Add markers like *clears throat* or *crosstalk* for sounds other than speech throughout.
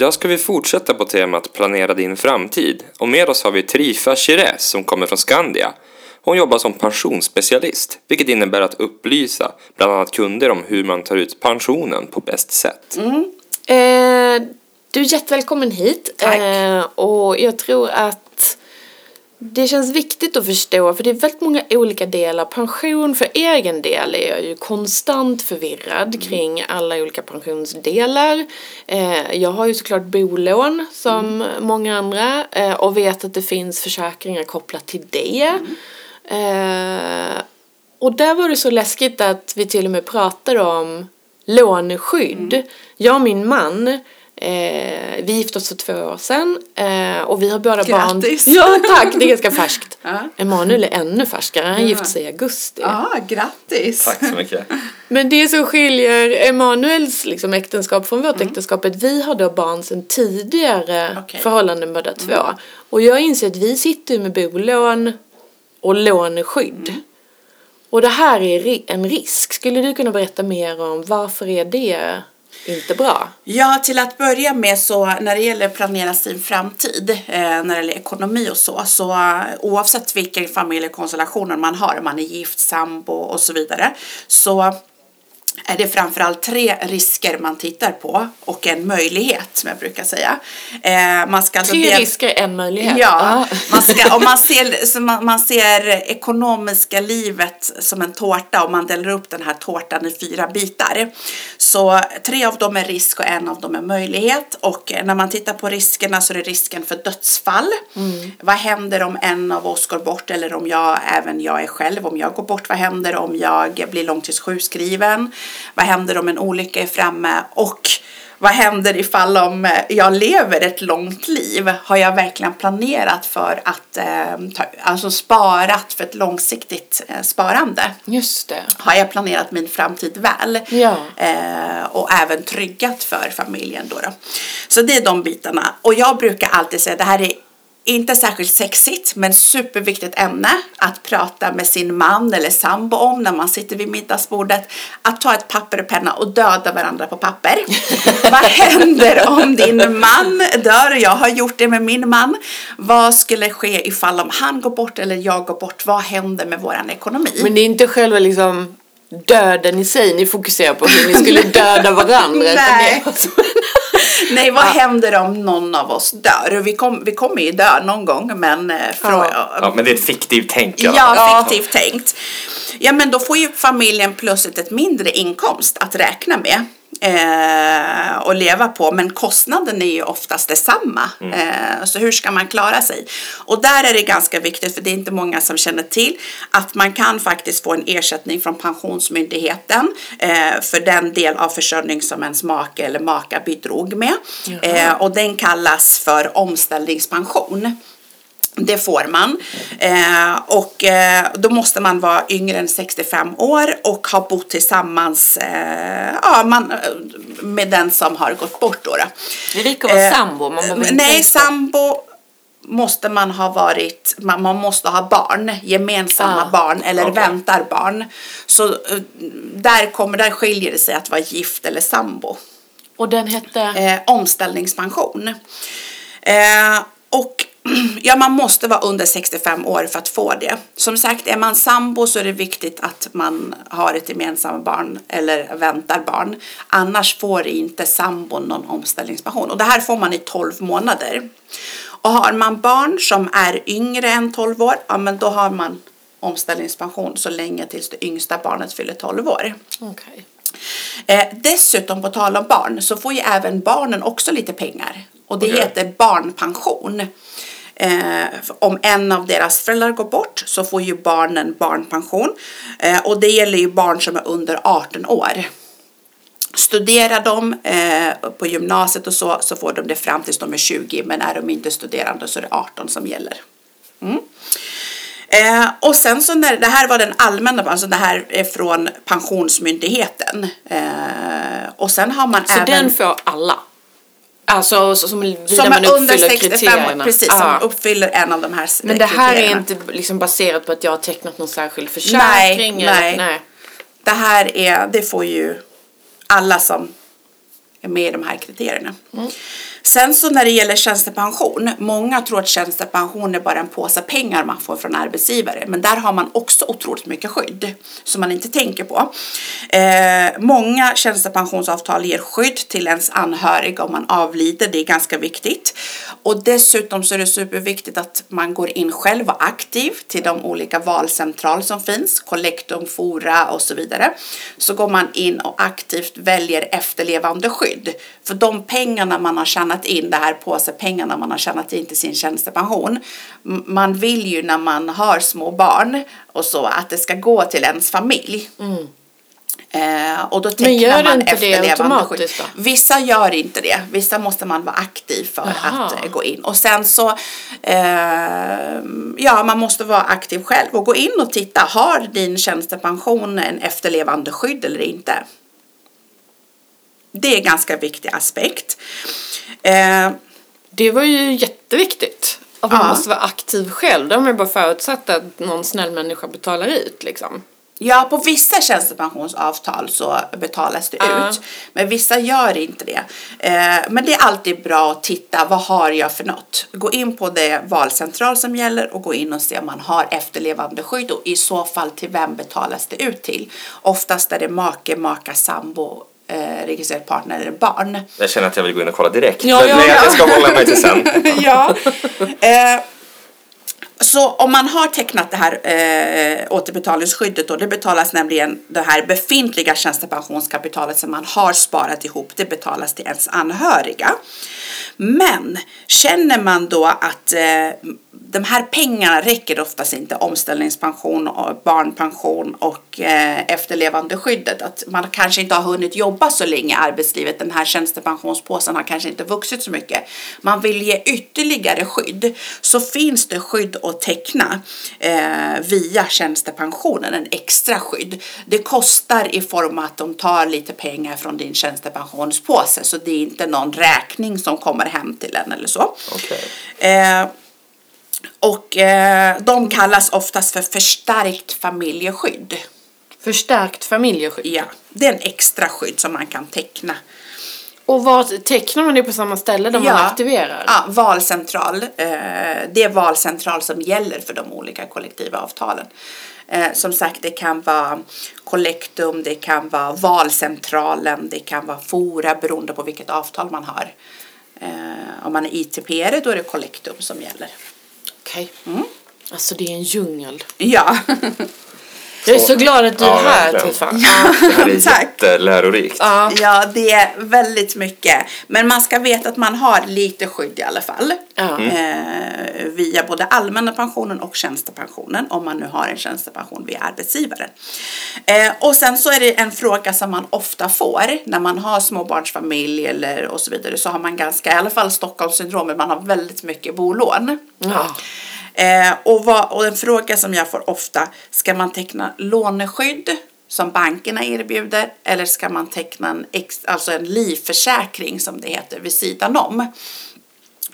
Idag ska vi fortsätta på temat Planera din framtid och med oss har vi Trifa Chires som kommer från Skandia. Hon jobbar som pensionsspecialist, vilket innebär att upplysa bland annat kunder om hur man tar ut pensionen på bäst sätt. Eh, du är jättevälkommen hit. Tack. Eh, och jag tror att det känns viktigt att förstå, för det är väldigt många olika delar. Pension för egen del är jag ju konstant förvirrad kring alla olika pensionsdelar. Eh, jag har ju såklart bolån som många andra eh, och vet att det finns försäkringar kopplat till det. Eh, och där var det så läskigt att vi till och med pratade om låneskydd. Jag och min man, eh, vi gifte oss för två år sedan eh, och vi har båda barn. Grattis. Ja tack, det är ganska färskt. Ja. Emanuel är ännu färskare, han Ja. gifte sig i augusti. Ja, grattis. Tack så mycket. Men det som skiljer Emanuels liksom, äktenskap från vårt äktenskap är att vi har då barn sedan tidigare Okej. förhållanden båda två. Och jag inser att vi sitter med bolån och låneskydd. Och det här är en risk. Skulle du kunna berätta mer om varför är det inte bra? Ja, till att börja med så när det gäller att planera sin framtid, eh, när det gäller ekonomi och så, så eh, oavsett vilken familjekonstellationer man har, om man är gift, sambo och så vidare, så är det framförallt tre risker man tittar på och en möjlighet som jag brukar säga. Eh, man ska alltså Tre risker, en möjlighet. Ja, man, ska, om man, ser, man, man ser ekonomiska livet som en tårta och man delar upp den här tårtan i fyra bitar. Så tre av dem är risk och en av dem är möjlighet. Och när man tittar på riskerna så är det risken för dödsfall. Vad händer om en av oss går bort eller om jag, även jag är själv, om jag går bort? Vad händer om jag blir långtidssjukskriven? Vad händer om en olycka är framme? Och vad händer ifall om eh, jag lever ett långt liv? Har jag verkligen planerat för att, eh, ta, alltså sparat för ett långsiktigt eh, sparande? Just det. Har jag planerat min framtid väl? Ja. Och även tryggat för familjen då, då. Så det är de bitarna. Och jag brukar alltid säga det här är inte särskilt sexigt men superviktigt ämne att prata med sin man eller sambo om när man sitter vid middagsbordet. Att ta ett papper och penna och döda varandra på papper. *laughs* Vad händer om din man dör? Jag har gjort det med min man. Vad skulle ske ifall om han går bort eller jag går bort? Vad händer med våran ekonomi? Men det är inte själva liksom döden i sig ni fokuserar på, hur ni skulle *laughs* döda varandra. Nej. *laughs* Nej, vad händer om någon av oss dör? Vi, kom, vi kommer ju dö någon gång, men... eh, Från, Ja. Ja, men det är ett fiktivt tänk Ja, fiktivt tänkt. Ja, men då får ju familjen plötsligt ett mindre inkomst att räkna med. Eh, och leva på men kostnaden är ju oftast detsamma. Eh, så hur ska man klara sig? Och där är det ganska viktigt för det är inte många som känner till att man kan faktiskt få en ersättning från Pensionsmyndigheten eh, för den del av försörjning som ens make eller maka bidrog med. Eh, och den kallas för omställningspension. Det får man. Eh, och eh, då måste man vara yngre än 65 år och ha bott tillsammans eh, ja, man, med den som har gått bort. Då, då. Det räcker att vara Eh, sambo. Man Nej, sambo måste man ha varit, man, man måste ha barn, gemensamma Ah, barn eller okej. väntar barn. Så eh, där, kommer, där skiljer det sig att vara gift eller sambo Och den hette? eh, omställningspension. Eh, och *clears throat* ja, man måste vara under 65 år för att få det. Som sagt, är man sambo så är det viktigt att man har ett gemensamt barn eller väntar barn. Annars får inte sambon någon omställningspension. Och det här får man i 12 månader. Och har man barn som är yngre än 12 år, ja men då har man omställningspension så länge tills det yngsta barnet fyller 12 år. Okej. Eh, dessutom på tal om barn så får ju även barnen också lite pengar. Och det Okej. heter barnpension. Eh, om en av deras föräldrar går bort så får ju barnen barnpension. Eh, och det gäller ju barn som är under 18 år. Studerar de eh, på gymnasiet och så, så får de det fram tills de är 20. Men är de inte studerande så är det 18 som gäller. Eh, och sen så när det här var den allmänna, alltså det här är från Pensionsmyndigheten. Eh, och sen har man Så även den får alla? Alltså så, som, som man är under uppfyller 65 år, kriterierna? precis, Ah. som uppfyller en av de här Men det här är inte liksom baserat på att jag har tecknat någon särskild försäkring? Nej, eller? nej. nej. Det här är, det får ju alla som är med i de här kriterierna. Sen så när det gäller tjänstepension, många tror att tjänstepension är bara en påse pengar man får från arbetsgivare, men där har man också otroligt mycket skydd som man inte tänker på. Eh, många tjänstepensionsavtal ger skydd till ens anhöriga om man avlider, det är ganska viktigt. Och dessutom så är det superviktigt att man går in själv och aktiv till de olika valcentral som finns, kollektum, fora och så vidare. Så går man in och aktivt väljer efterlevande skydd. För de pengarna man har tjänat in, det här påsepengarna man har tjänat in till sin tjänstepension. Man vill ju när man har små barn och så att det ska gå till ens familj. Eh, och då tecknar gör man inte det efterlevande automatiskt skydd. då? Vissa gör inte det. Vissa måste man vara aktiv för Jaha. att eh, gå in. Och sen så, eh, ja man måste vara aktiv själv och gå in och titta. Har din tjänstepension en efterlevande skydd eller inte? Det är en ganska viktig aspekt. Eh, Det var ju jätteviktigt. Att man Ja. måste vara aktiv själv. De har ju bara förutsatt att någon snäll människa betalar ut liksom. Ja, på vissa tjänstepensionsavtal så betalas det Ja. ut. Men vissa gör inte det. Eh, men det är alltid bra att titta, vad har jag för något? Gå in på det valcentral som gäller och gå in och se om man har efterlevande skydd och i så fall till vem betalas det ut till? Oftast är det make, maka, sambo, eh, registrerad partner eller barn. Jag känner att jag vill gå in och kolla direkt. Ja, men ja, men jag, ja. jag ska hålla mig till sen. *laughs* ja. *laughs* Eh, så om man har tecknat det här eh, återbetalningsskyddet då, det betalas nämligen det här befintliga tjänstepensionskapitalet som man har sparat ihop, det betalas till ens anhöriga. Men känner man då att eh, de här pengarna räcker oftast inte, omställningspension och barnpension och eh, efterlevandeskyddet, att man kanske inte har hunnit jobba så länge i arbetslivet, den här tjänstepensionspåsen har kanske inte vuxit så mycket. Man vill ge ytterligare skydd, så finns det skydd att teckna eh, via tjänstepensionen, en extra skydd. Det kostar i form av att de tar lite pengar från din tjänstepensionspåse, så det är inte någon räkning som kommer hem till en eller så. Okej. Eh, och eh, de kallas oftast för förstärkt familjeskydd. Förstärkt familjeskydd. Ja, det är en extra skydd som man kan teckna. Och vad tecknar man det på samma ställe där man aktiverar? Ja, valcentral. Eh, det är valcentral som gäller för de olika kollektiva avtalen. Eh, som sagt, det kan vara kollektum, det kan vara valcentralen, det kan vara fora beroende på vilket avtal man har. Eh, om man är ITP-are då är det kollektum som gäller. Okej. Mm. Alltså det är en djungel. Ja, *laughs* Jag är så glad att du Ja, är här verkligen. Tifa. Det här är *laughs* Tack. jättelärorikt. Ja. ja, det är väldigt mycket. Men man ska veta att man har lite skydd i alla fall. Ja. Eh, via både allmänna pensionen och tjänstepensionen om man nu har en tjänstepension via arbetsgivaren. Eh, och sen så är det en fråga som man ofta får när man har småbarnsfamilj eller och så vidare så har man ganska, i alla fall Stockholmssyndromet, man har väldigt mycket bolån. Ja. Eh, och, vad, och en fråga som jag får ofta, ska man teckna låneskydd som bankerna erbjuder eller ska man teckna en, ex, alltså en livförsäkring som det heter vid sidan om?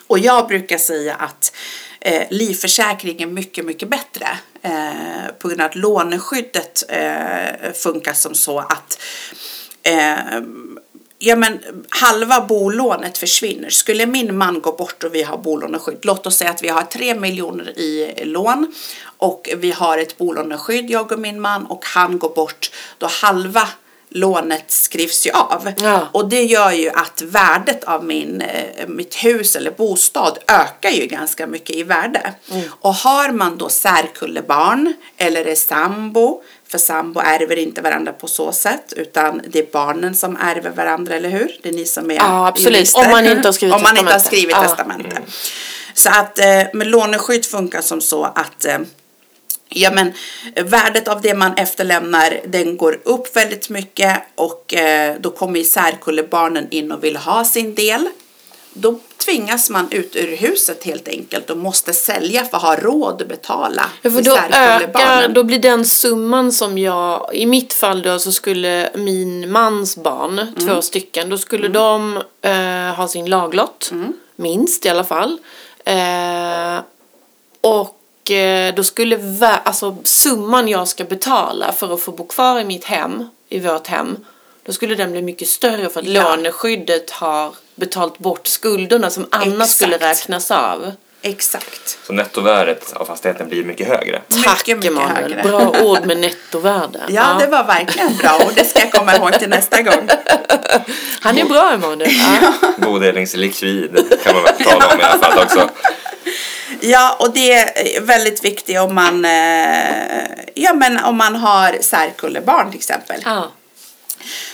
Och jag brukar säga att eh, livförsäkring är mycket, mycket bättre. Eh, på grund av att låneskyddet eh, funkar som så att eh, ja, men, halva bolånet försvinner. Skulle min man gå bort och vi har bolåneskydd, låt oss säga att vi har tre miljoner i lån och vi har ett bolåneskydd, jag och min man, och han går bort, då halva lånet skrivs ju av. Ja. Och det gör ju att värdet av min, eh, mitt hus eller bostad ökar ju ganska mycket i värde. Och har man då särkullebarn eller är sambo, för sambo ärver inte varandra på så sätt utan det är barnen som ärver varandra, eller hur? Det är ni som är Ja, absolut. jurister. Om man inte har skrivit *laughs* Om man inte har skrivit Ja. testamente. Så att eh, med låneskydd funkar som så att eh, Ja men värdet av det man efterlämnar den går upp väldigt mycket och eh, då kommer särkullebarnen in och vill ha sin del. Då tvingas man ut ur huset helt enkelt och måste sälja för att ha råd att betala Ja, för då ökar, då blir den summan som jag, i mitt fall då så skulle min mans barn, Mm. två stycken, då skulle de eh, ha sin laglott, Mm. minst i alla fall. Eh, och eh, då skulle alltså, summan jag ska betala för att få bo kvar i mitt hem, i vårt hem, då skulle den bli mycket större för att Ja. låneskyddet har betalt bort skulderna som annars skulle räknas av. Exakt. Så nettovärdet av fastigheten blir mycket högre. Tack Mycket, mycket Emanuel, högre. bra ord med nettovärde. Ja, det var verkligen bra och det ska jag komma ihåg till nästa gång. *laughs* Han är bra Emanuel. Ja. Bodelningslikvid kan man väl tala om i alla fall också. Ja, och det är väldigt viktigt om man, eh, ja, men om man har särkullebarn till exempel. Ja.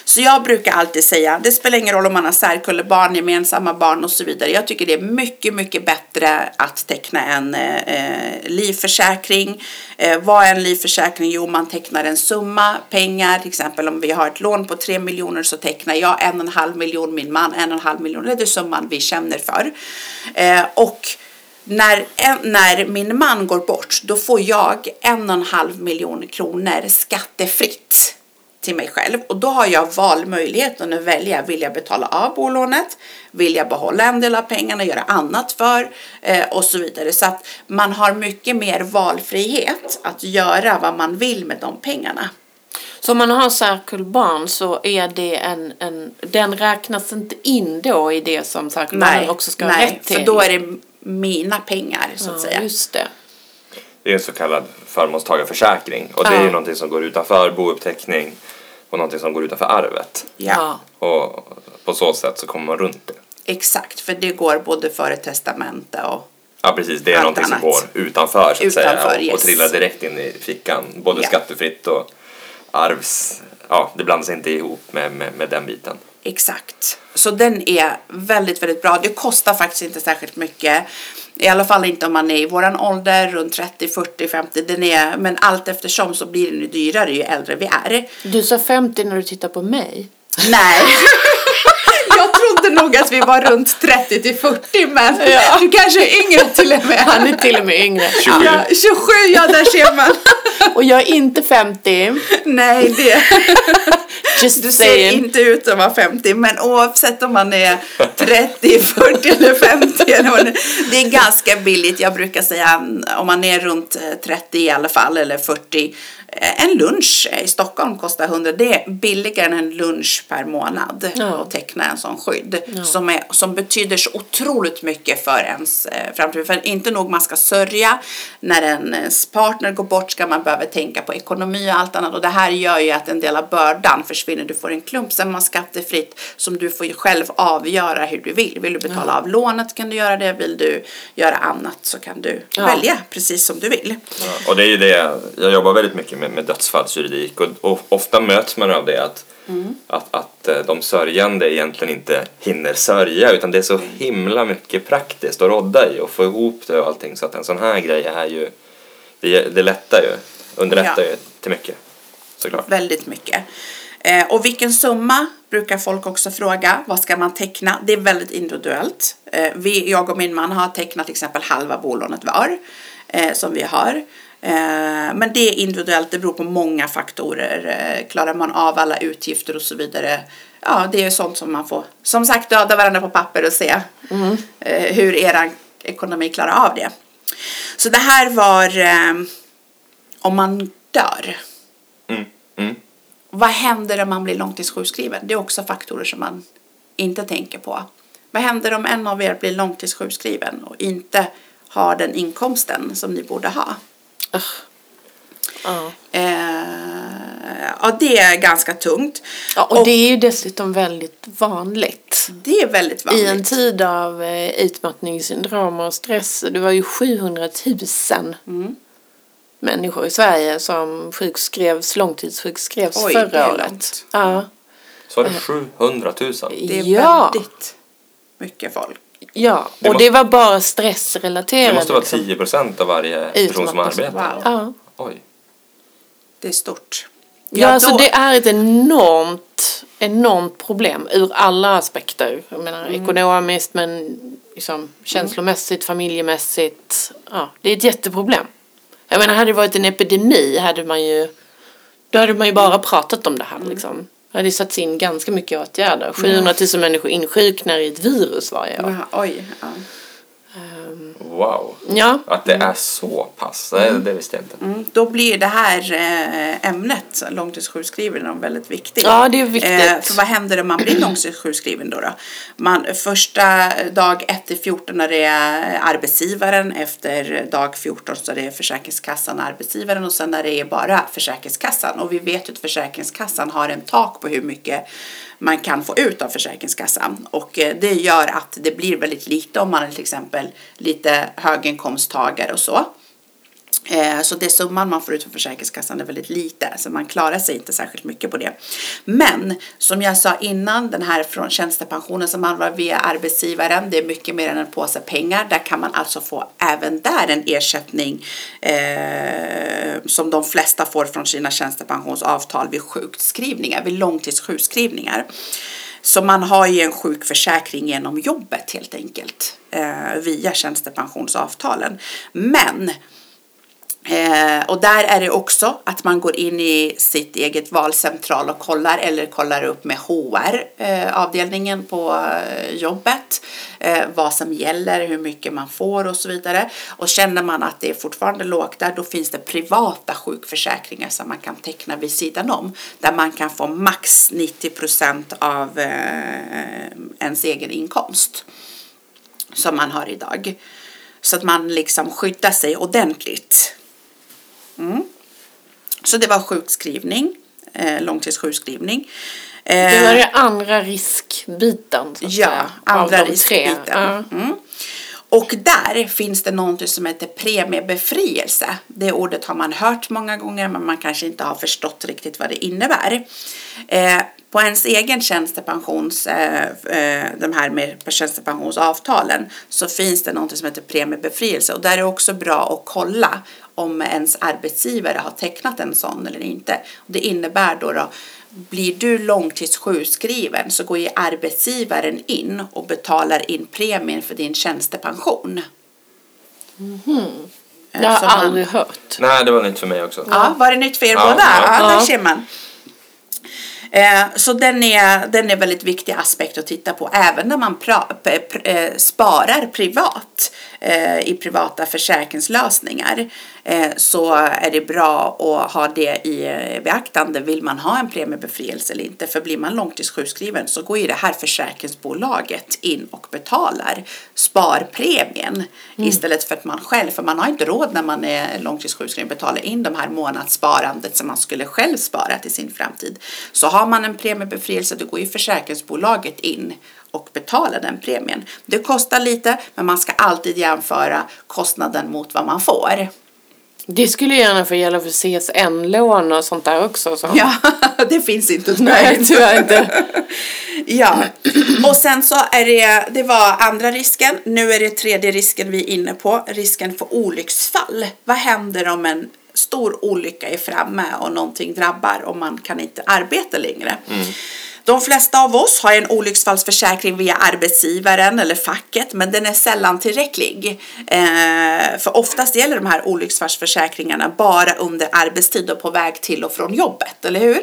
Så jag brukar alltid säga, det spelar ingen roll om man har särkullebarn, gemensamma barn och så vidare. Jag tycker det är mycket, mycket bättre att teckna en eh, livförsäkring. Eh, vad är en livförsäkring? Jo, man tecknar en summa pengar. Till exempel om vi har ett lån på 3 miljoner så tecknar jag en och en halv miljon, min man en och en halv miljon. Det är summan vi känner för. Eh, och när, när min man går bort, då får jag en och en halv miljon kronor skattefritt till mig själv och då har jag valmöjligheten att välja. Vill jag betala av bolånet? Vill jag behålla en del av pengarna, göra annat för eh, och så vidare. Så att man har mycket mer valfrihet att göra vad man vill med de pengarna. Så om man har särkullbarn så är det en, en, den räknas inte in då i det som särkullbarnen också ska ha nej, rätt till. för då är det mina pengar så att ja, säga. Just det. Det är en så kallad förmånstagarförsäkring och det är ju någonting som går utanför bouppteckning och någonting som går utanför arvet. Ja, Och på så sätt så kommer man runt det. exakt. För det går både före testamente och Ja precis, det är någonting som annat. går utanför så att säga Utanför, och, och yes. trillar direkt in i fickan. Både Ja. skattefritt och arvs... Ja, det blandas inte ihop med, med, med den biten. Exakt. Så den är väldigt, väldigt bra. Det kostar faktiskt inte särskilt mycket. I alla fall inte om man är i våran ålder, runt 30, 40, 50. Den är, men allt eftersom så blir den ju dyrare ju äldre vi är. Du sa 50 när du tittar på mig. Nej. *laughs* Nog att vi var runt 30 till 40 men Ja. du kanske är yngre till och med. Han är till och med yngre. 27. Ja, 27, ja där ser man. Och jag är inte 50. Nej, det, Just du ser saying. inte ut att vara 50 men oavsett om man är 30, 40 eller 50 eller vad det, är ganska billigt. Jag brukar säga om man är runt eh, 30 i alla fall eller 40 eh, en lunch i Stockholm kostar 100. Det är billigare än en lunch per månad Ja. att teckna en sån skydd. Ja. Som, är, som betyder så otroligt mycket för ens eh, framtid. För inte nog man ska sörja. När en ens partner går bort ska man behöva tänka på ekonomi och allt annat. Och det här gör ju att en del av bördan försvinner. Du får en klump sen man skattefritt som du får ju själv avgöra hur du vill. Vill du betala av lånet kan du göra det. Vill du göra annat så kan du Ja. välja precis som du vill. Ja, och det är ju det, jag jobbar väldigt mycket med, med dödsfallsjuridik och, och ofta möts man av det att, att, att eh, de sörjande egentligen inte hinner sörja utan det är så himla mycket praktiskt att rodda i och få ihop det och allting så att en sån här grej är ju, det, det lättar ju, underlättar Ja. ju till mycket såklart. Väldigt mycket. Eh, och vilken summa brukar folk också fråga. Vad ska man teckna? Det är väldigt individuellt. Eh, vi, jag och min man har tecknat till exempel halva bolånet var. Eh, som vi har. Eh, men det är individuellt. Det beror på många faktorer. Eh, klarar man av alla utgifter och så vidare. Ja, det är sånt som man får. Som sagt, döda varandra på papper och se eh, hur er ekonomi klarar av det. Så det här var om man dör. Mm. Mm. Vad händer om man blir långtidssjukskriven? Det är också faktorer som man inte tänker på. Vad händer om en av er blir långtidssjukskriven och inte har den inkomsten som ni borde ha? Ja. Eh, ja, det är ganska tungt. Ja, och, det är ju dessutom väldigt vanligt. det är väldigt vanligt. I en tid av eh, utmattningssyndrom och stress. Det var ju 700 000 Mm. människor i Sverige som sjukskrevs, långtidssjukskrevs Oj, det är förra året. långt. Ja. Så var det 700 000? Det är ja. väldigt mycket folk. Ja, Det och måste- det var bara stressrelaterat. Det måste vara liksom. 10 procent av varje person som arbetar. Wow. Ja. Oj. Det är stort. Ja, alltså då- det är ett enormt, enormt problem ur alla aspekter. Jag menar Mm. ekonomiskt men liksom känslomässigt, familjemässigt. Ja, det är ett jätteproblem. Jag menar hade det varit en epidemi hade man ju, då hade man ju bara pratat om det Mm. här liksom. Det hade satts in ganska mycket åtgärder. 700 000 människor insjuknar i ett virus varje år. Ja, oj. Ja. Wow. Ja. Att det är så pass. Det, det visste jag inte. Mm, då blir det här eh, ämnet, långtidssjukskriven, väldigt viktigt. Ja, det är viktigt. Eh, för vad händer om man blir långtidssjukskriven då? då? Man, första dag 1 till 14 när det är arbetsgivaren, efter dag 14 så är det Försäkringskassan och arbetsgivaren och sen när det är bara Försäkringskassan. Och vi vet ju att Försäkringskassan har en tak på hur mycket man kan få ut av Försäkringskassan. Och eh, det gör att det blir väldigt lite om man är till exempel lite höginkomsttagare och så. Eh, så det summan man får ut från Försäkringskassan är väldigt lite, så man klarar sig inte särskilt mycket på det. Men som jag sa innan, den här från tjänstepensionen som man var via arbetsgivaren, det är mycket mer än en påse pengar. Där kan man alltså få även där en ersättning eh, som de flesta får från sina tjänstepensionsavtal vid sjukskrivningar, vid långtidssjukskrivningar. Så man har ju en sjukförsäkring genom jobbet helt enkelt eh, via tjänstepensionsavtalen. Men Eh, och där är det också att man går in i sitt eget valcentral och kollar eller kollar upp med HR eh, avdelningen på eh, jobbet eh, vad som gäller, hur mycket man får och så vidare. Och känner man att det är fortfarande lågt där då finns det privata sjukförsäkringar som man kan teckna vid sidan om där man kan få max 90 procent av eh, ens egen inkomst som man har idag. Så att man liksom skyddar sig ordentligt. Mm. Så det var sjukskrivning, eh, långtidssjukskrivning. Det Eh, var det andra riskbiten. Så att Ja, säga, andra riskbiten. Ja. Mm. Och där finns det något som heter premiebefrielse. Det ordet har man hört många gånger men man kanske inte har förstått riktigt vad det innebär. Eh, på ens egen tjänstepensions, eh, eh, de här med tjänstepensionsavtalen så finns det något som heter premiebefrielse och där är det också bra att kolla om ens arbetsgivare har tecknat en sån eller inte. Det innebär då, då blir du långtidssjukskriven så går ju arbetsgivaren in och betalar in premien för din tjänstepension. Det har jag man- aldrig hört. Nej, det var nytt för mig också. Ja, var det nytt för er Ja, båda? ja. Ja, där ser man. Eh, så den är, den är väldigt viktig aspekt att titta på även när man pra, p, eh, sparar privat eh, i privata försäkringslösningar så är det bra att ha det i eh, beaktande. Vill man ha en premiebefrielse eller inte? För blir man långtidssjukskriven så går ju det här försäkringsbolaget in och betalar sparpremien istället för att man själv, för man har inte råd när man är långtidssjukskriven betala in de här månadssparandet som man skulle själv spara till sin framtid. Så har man en premiebefrielse då går ju försäkringsbolaget in och betalar den premien. Det kostar lite men man ska alltid jämföra kostnaden mot vad man får. Det skulle gärna få gälla för CSN-lån och sånt där också. Så. Ja, *laughs* det finns inte Nej, tyvärr inte. *laughs* Ja, och sen så är det, det var andra risken. Nu är det tredje risken vi är inne på, risken för olycksfall. Vad händer om en stor olycka är framme och någonting drabbar och man kan inte arbeta längre? De flesta av oss har en olycksfallsförsäkring via arbetsgivaren eller facket men den är sällan tillräcklig. Eh, för oftast gäller de här olycksfallsförsäkringarna bara under arbetstid och på väg till och från jobbet, eller hur?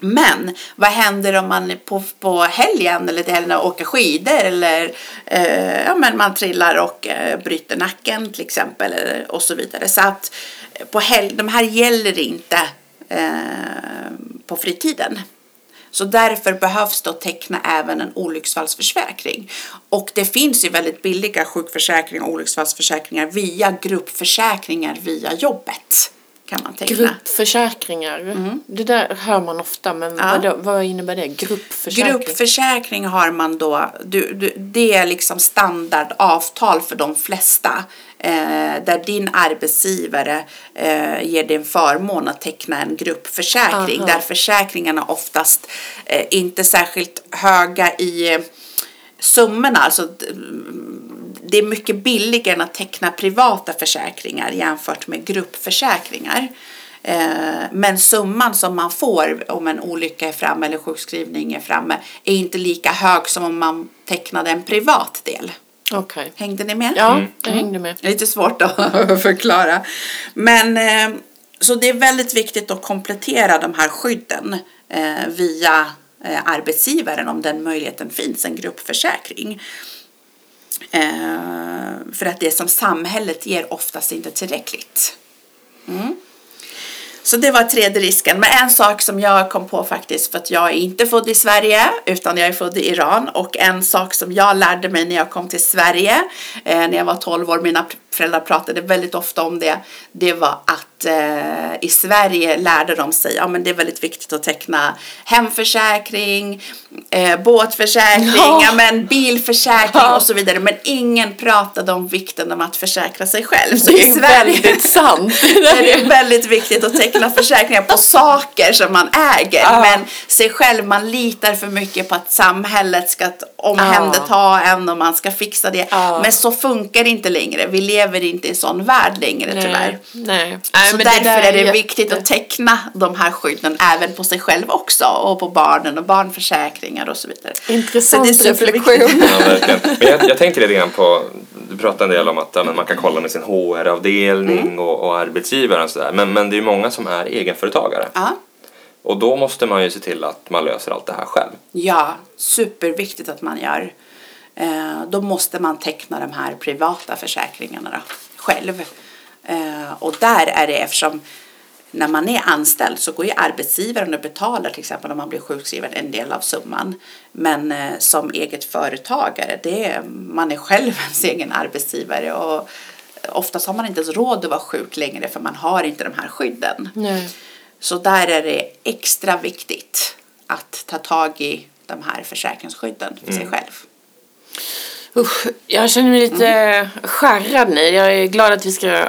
Men vad händer om man på, på helgen eller till helgen åker skidor eller eh, ja, men man trillar och eh, bryter nacken till exempel eller, och så vidare. Så att eh, på helg, de här gäller inte eh, på fritiden. Så därför behövs det att teckna även en olycksfallsförsäkring. Och det finns ju väldigt billiga sjukförsäkringar och olycksfallsförsäkringar via gruppförsäkringar via jobbet. Kan man teckna. Gruppförsäkringar. Det där hör man ofta, men Mm. Ja. vad, vad innebär det? Gruppförsäkring? Gruppförsäkring har man då, du, du, det är liksom standardavtal för de flesta. Eh, där din arbetsgivare eh, ger dig en förmån att teckna en gruppförsäkring. Aha. Där försäkringarna oftast eh, inte särskilt höga i summorna. Alltså, det är mycket billigare än att teckna privata försäkringar jämfört med gruppförsäkringar. Eh, Men summan som man får om en olycka är framme eller sjukskrivning är framme är inte lika hög som om man tecknade en privat del. Okej. Hängde ni med? Ja, jag hängde med. Lite svårt att *laughs* förklara. Men eh, så det är väldigt viktigt att komplettera de här skydden eh, via Eh, arbetsgivaren om den möjligheten finns, en gruppförsäkring. Eh, för att det som samhället ger oftast inte tillräckligt. Mm. Så det var tredje risken. Men en sak som jag kom på faktiskt för att jag är inte född i Sverige utan jag är född i Iran och en sak som jag lärde mig när jag kom till Sverige eh, när jag var 12 år, mina föräldrar pratade väldigt ofta om det, det var att eh, i Sverige lärde de sig, ja men det är väldigt viktigt att teckna hemförsäkring, eh, båtförsäkring, ja. ja. men bilförsäkring ja. och så vidare. Men ingen pratade om vikten av att försäkra sig själv. Så det är Sverige, väldigt sant. *laughs* det är väldigt viktigt att teckna försäkringar på saker som man äger. Ja. Men sig själv, man litar för mycket på att samhället ska omhänderta en och man ska fixa det. Men så funkar det inte längre. Vi lever inte i sån värld längre Nej. tyvärr. Nej. Så därför är det jätte... viktigt att teckna de här skydden även på sig själv också och på barnen och barnförsäkringar och så vidare. Intressant så reflektion. ja. Men jag, jag tänkte lite grann på, du pratade en del om att ja, man kan kolla med sin HR-avdelning mm. och, och arbetsgivaren och sådär. Men, men det är ju många som är egenföretagare. Ja. Och då måste man ju se till att man löser allt det här själv. Ja, superviktigt att man gör. Eh, då måste man teckna de här privata försäkringarna då, själv. Eh, och där är det eftersom när man är anställd så går ju arbetsgivaren och betalar till exempel om man blir sjukskriven en del av summan. Men eh, som eget företagare, det är, man är själv *laughs* ens egen arbetsgivare och oftast har man inte ens råd att vara sjuk längre för man har inte de här skydden. Nej. Så där är det extra viktigt att ta tag i de här försäkringsskydden för mm. sig själv. Usch, jag känner mig lite mm. skärrad nu. Jag är glad att vi ska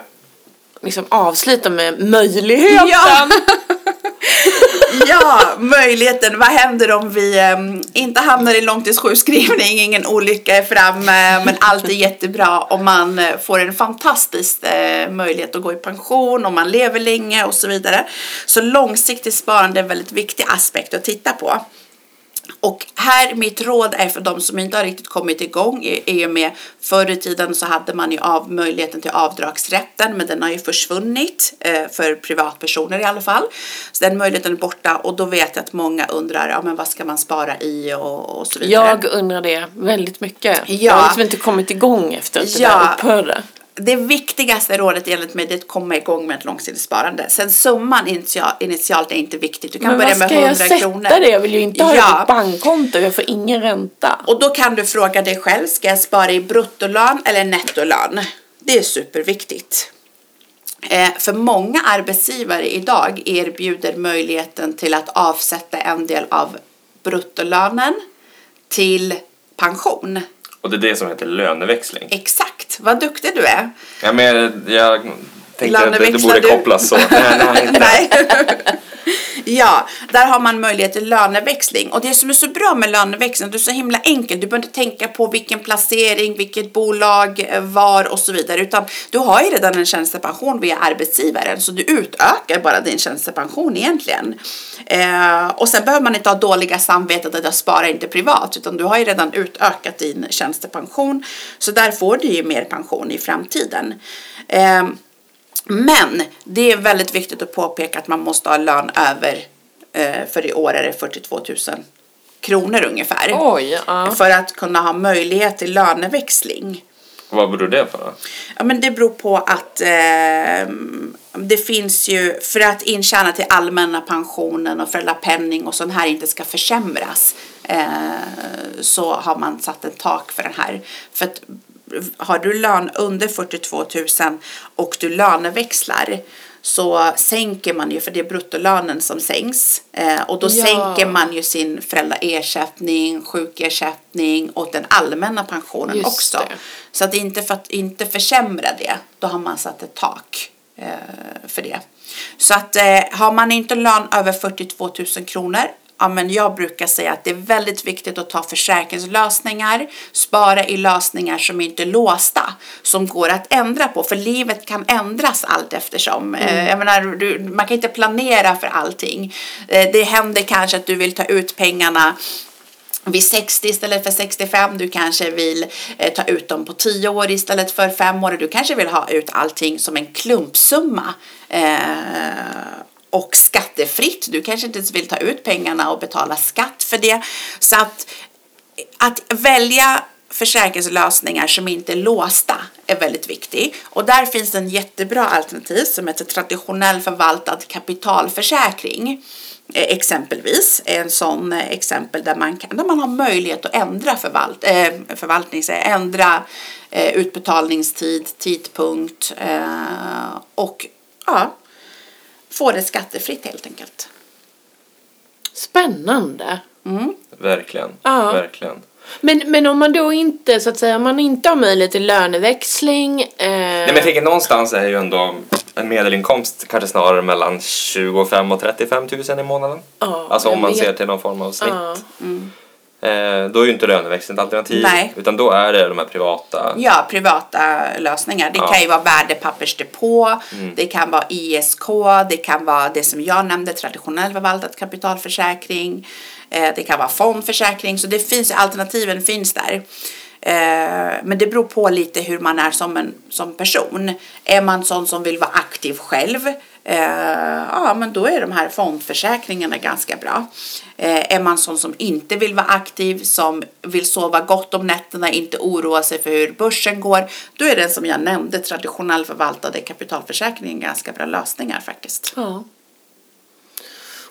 liksom avsluta med möjligheten. Ja. *laughs* ja, möjligheten. Vad händer om vi um, inte hamnar i långtidssjukskrivning, ingen olycka är framme, men allt är jättebra och man uh, får en fantastisk uh, möjlighet att gå i pension och man lever länge och så vidare. Så långsiktigt sparande är en väldigt viktig aspekt att titta på. Och här, mitt råd är för de som inte har riktigt kommit igång i och med förr i tiden så hade man ju av möjligheten till avdragsrätten men den har ju försvunnit eh, för privatpersoner i alla fall. Så den möjligheten är borta och då vet jag att många undrar, ja men vad ska man spara i och, och så vidare. Jag undrar det väldigt mycket. Ja. Jag har liksom inte kommit igång efter att det ja. där upphörde det viktigaste rådet enligt mig är att komma igång med ett långsiktigt sparande. Sen summan initial, initialt är inte viktigt. Du kan börja med 100 kronor. Men vad ska jag sätta det? Jag vill ju inte ha ja. på bankkonto. Jag får ingen ränta. Och då kan du fråga dig själv. Ska jag spara i bruttolön eller nettolön? Det är superviktigt. Eh, för många arbetsgivare idag erbjuder möjligheten till att avsätta en del av bruttolönen till pension. Och det är det som heter löneväxling. Exakt, vad duktig du är. Ja, men jag tänkte att det, det borde kopplas så. nej, nej, *laughs* nej. Ja, där har man möjlighet till löneväxling. Och det som är så bra med löneväxling, det är så himla enkelt. Du behöver inte tänka på vilken placering, vilket bolag, var och så vidare. Utan du har ju redan en tjänstepension via arbetsgivaren. Så du utökar bara din tjänstepension egentligen. Eh, och sen behöver man inte ha dåliga samvetet att jag sparar inte privat. Utan du har ju redan utökat din tjänstepension. Så där får du ju mer pension i framtiden. Eh, men det är väldigt viktigt att påpeka att man måste ha lön över, eh, för i år är det 42 000 kronor ungefär. Oj, ja. För att kunna ha möjlighet till löneväxling. Vad beror det på då? Ja, men det beror på att eh, det finns ju, för att intjäna till allmänna pensionen och föräldrapenning och sånt här inte ska försämras eh, så har man satt ett tak för den här. För att har du lön under 42 000 och du löneväxlar så sänker man ju, för det är bruttolönen som sänks. Eh, och då ja. sänker man ju sin föräldraersättning, sjukersättning och den allmänna pensionen Just också. Det. Så att inte för att inte försämra det, då har man satt ett tak eh, för det. Så att eh, har man inte lön över 42 000 kronor ja, men jag brukar säga att det är väldigt viktigt att ta försäkringslösningar, spara i lösningar som inte är låsta, som går att ändra på, för livet kan ändras allt eftersom. Mm. Eh, jag menar, du, man kan inte planera för allting. Eh, det händer kanske att du vill ta ut pengarna vid 60 istället för 65. Du kanske vill eh, ta ut dem på 10 år istället för 5 år. Du kanske vill ha ut allting som en klumpsumma. Eh, och skattefritt. Du kanske inte ens vill ta ut pengarna och betala skatt för det. Så att, att välja försäkringslösningar som inte är låsta är väldigt viktig. Och där finns en jättebra alternativ som heter traditionell förvaltad kapitalförsäkring. Eh, exempelvis en sån eh, exempel där man, kan, där man har möjlighet att ändra förvalt, eh, förvaltning, ändra eh, utbetalningstid, tidpunkt eh, och ja, få det skattefritt helt enkelt. Spännande. Mm. Verkligen. Ja. Verkligen. Men, men om man då inte, så att säga, om man inte har möjlighet till löneväxling. Eh, Nej, men jag tänker någonstans är ju ändå en medelinkomst kanske snarare mellan 25 och 35 000 i månaden. Ja, alltså om man vet. ser till någon form av snitt. Ja. Eh, då är ju inte löneväxling ett alternativ. Nej. Utan då är det de här privata. Ja, privata lösningar. Det Ja. kan ju vara värdepappersdepå, det kan vara ISK, det kan vara det som jag nämnde, traditionell förvaltad kapitalförsäkring, eh, det kan vara fondförsäkring, så det finns alternativen finns där. Eh, Men det beror på lite hur man är som, en, som person. Är man sån som vill vara aktiv själv, eh, ja men då är de här fondförsäkringarna ganska bra. Eh, Är man sån som inte vill vara aktiv, som vill sova gott om nätterna, inte oroa sig för hur börsen går, då är den som jag nämnde, traditionell förvaltade kapitalförsäkringen ganska bra lösningar faktiskt. Ja.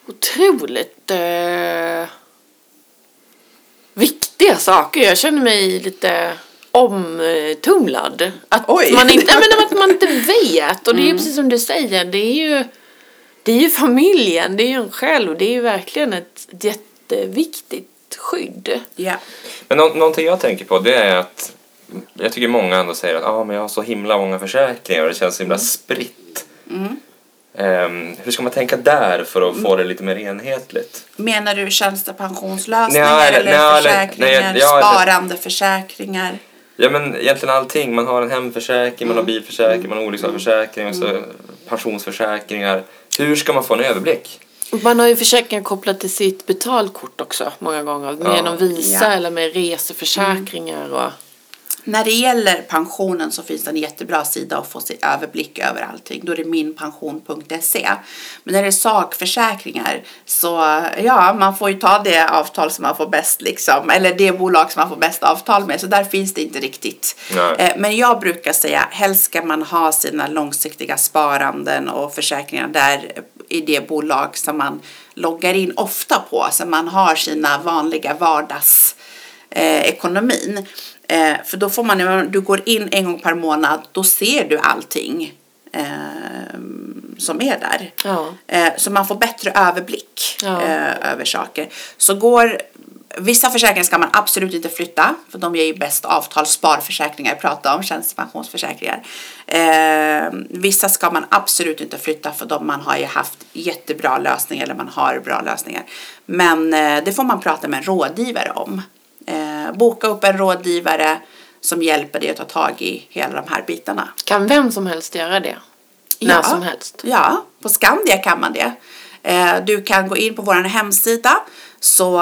Otroligt eh, viktiga saker. Jag känner mig lite omtumlad. Att Oj. man inte, *laughs* nej, men att man inte vet. Och det är ju precis som du säger, det är ju, det är ju familjen, det är ju en själv. Det är ju verkligen ett jätteviktigt skydd. Ja. Men nå- någonting jag tänker på det är att jag tycker många ändå säger att ah, men jag har så himla många försäkringar och det känns så himla spritt. Ehm, hur ska man tänka där för att få det lite mer enhetligt? Menar du tjänstepensionslösningar Nej, eller nej, eller- försäkringar, nej, ja, eller- sparande försäkringar? Ja men egentligen allting. Man har en hemförsäkring, man har bilförsäkring, man har olycksfallsförsäkring och så pensionsförsäkringar. Hur ska man få en överblick? Man har ju försäkringar kopplat till sitt betalkort också många gånger. Ja. Genom Visa Ja. eller med reseförsäkringar. Och, När det gäller pensionen så finns det en jättebra sida att få se överblick över allting. Då är det minpension.se. Men när det är sakförsäkringar så ja, man får ju ta det avtal som man får bäst liksom, eller det bolag som man får bäst avtal med. Så där finns det inte riktigt. Nej. Eh, Men jag brukar säga helst ska man ha sina långsiktiga sparanden och försäkringar där i det bolag som man loggar in ofta på. Så man har sina vanliga vardags eh, ekonomin. Eh, för då får man, när du går in en gång per månad, då ser du allting eh, som är där. Ja. Eh, så man får bättre överblick Ja. eh, över saker. Så går Vissa försäkringar ska man absolut inte flytta för de ger ju bäst avtal. Sparförsäkringar pratar om, tjänstepensionsförsäkringar. Eh, vissa ska man absolut inte flytta för de man har ju haft jättebra lösningar eller man har bra lösningar. Men eh, det får man prata med en rådgivare om. Eh, boka upp en rådgivare som hjälper dig att ta tag i hela de här bitarna. kan vem som helst göra det? Ja. När som helst? Ja, på Skandia kan man det. Eh, Du kan gå in på vår hemsida så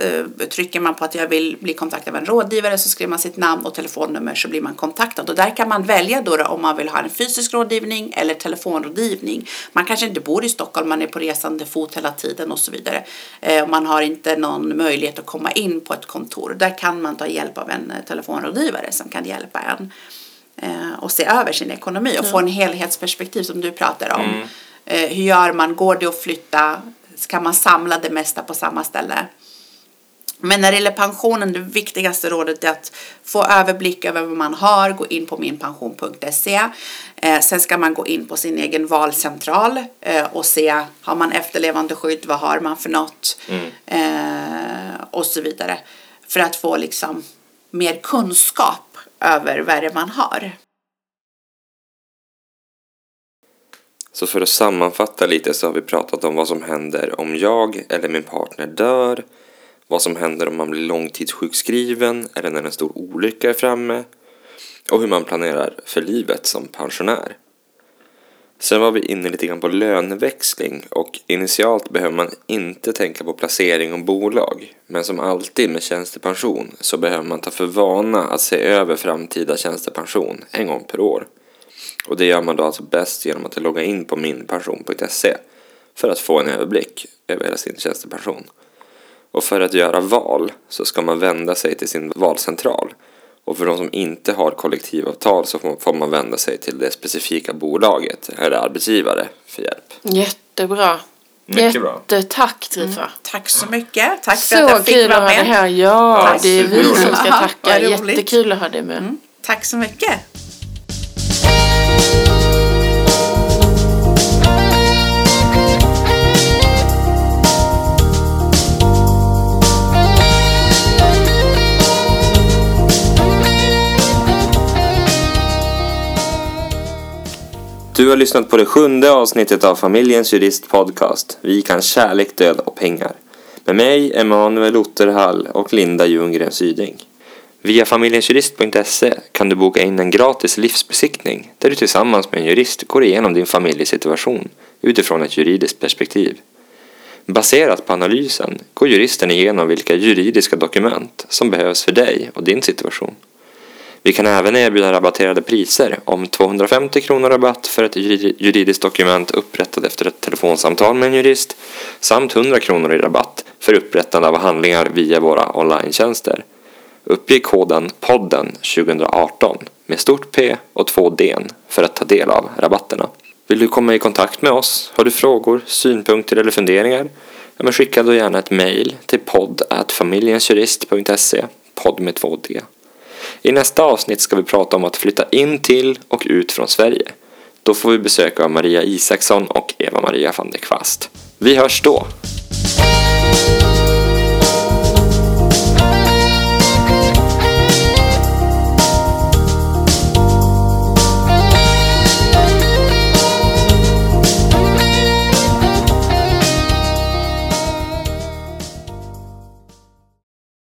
eh, trycker man på att jag vill bli kontaktad av en rådgivare så skriver man sitt namn och telefonnummer så blir man kontaktad och där kan man välja då, om man vill ha en fysisk rådgivning eller telefonrådgivning. Man kanske inte bor i Stockholm, man är på resande fot hela tiden och så vidare. Eh, Man har inte någon möjlighet att komma in på ett kontor. Där kan man ta hjälp av en telefonrådgivare som kan hjälpa en och se över sin ekonomi och få en helhetsperspektiv som du pratar om. Eh, hur gör man? Går det att flytta? Kan man samla det mesta på samma ställe? Men när det gäller pensionen, det viktigaste rådet är att få överblick över vad man har, gå in på minpension.se. Eh, sen ska man gå in på sin egen valcentral eh, och se, har man efterlevande skydd, vad har man för något? Eh, och så vidare. För att få liksom mer kunskap över vad det är man har. Så för att sammanfatta lite så har vi pratat om vad som händer om jag eller min partner dör, vad som händer om man blir långtidssjukskriven eller när en stor olycka är framme och hur man planerar för livet som pensionär. Sen var vi inne lite grann på löneväxling och initialt behöver man inte tänka på placering och bolag. Men som alltid med tjänstepension så behöver man ta för vana att se över framtida tjänstepension en gång per år. Och det gör man då alltså bäst genom att logga in på minpension.se för att få en överblick över hela sin tjänstepension. Och för att göra val så ska man vända sig till sin valcentral Och för de som inte har kollektivavtal så får man vända sig till det specifika bolaget eller arbetsgivare för hjälp. Jättebra. Mycket bra. Jättetack Trifa. Tack så mycket. Tack för Så att jag fick kul att vara ha dig med. här. Ja, Ja, det är vi som ska tacka. Jättekul att ha dig med. Mm, tack så mycket. Du har lyssnat på det sjunde avsnittet av Familjens Jurist Podcast. Vi kan kärlek, död och pengar. Med mig, Emanuel Otterhall och Linda Ljunggren Syding. Via familjensjurist.se kan du boka in en gratis livsbesiktning där du tillsammans med en jurist går igenom din familjesituation utifrån ett juridiskt perspektiv. Baserat på analysen går juristen igenom vilka juridiska dokument som behövs för dig och din situation. Vi kan även erbjuda rabatterade priser om 250 kronor rabatt för ett juridiskt dokument upprättat efter ett telefonsamtal med en jurist samt 100 kronor i rabatt för upprättande av handlingar via våra online-tjänster. Uppge koden podden 2018 med stort P och två D för att ta del av rabatterna. Vill du komma i kontakt med oss? Har du frågor, synpunkter eller funderingar? Ja, men skicka då gärna ett mejl till podd familjensjurist.se podd med två D. I nästa avsnitt ska vi prata om att flytta in till och ut från Sverige. Då får vi besök av Maria Isaksson och Eva-Maria van der Kvast. Vi hörs då!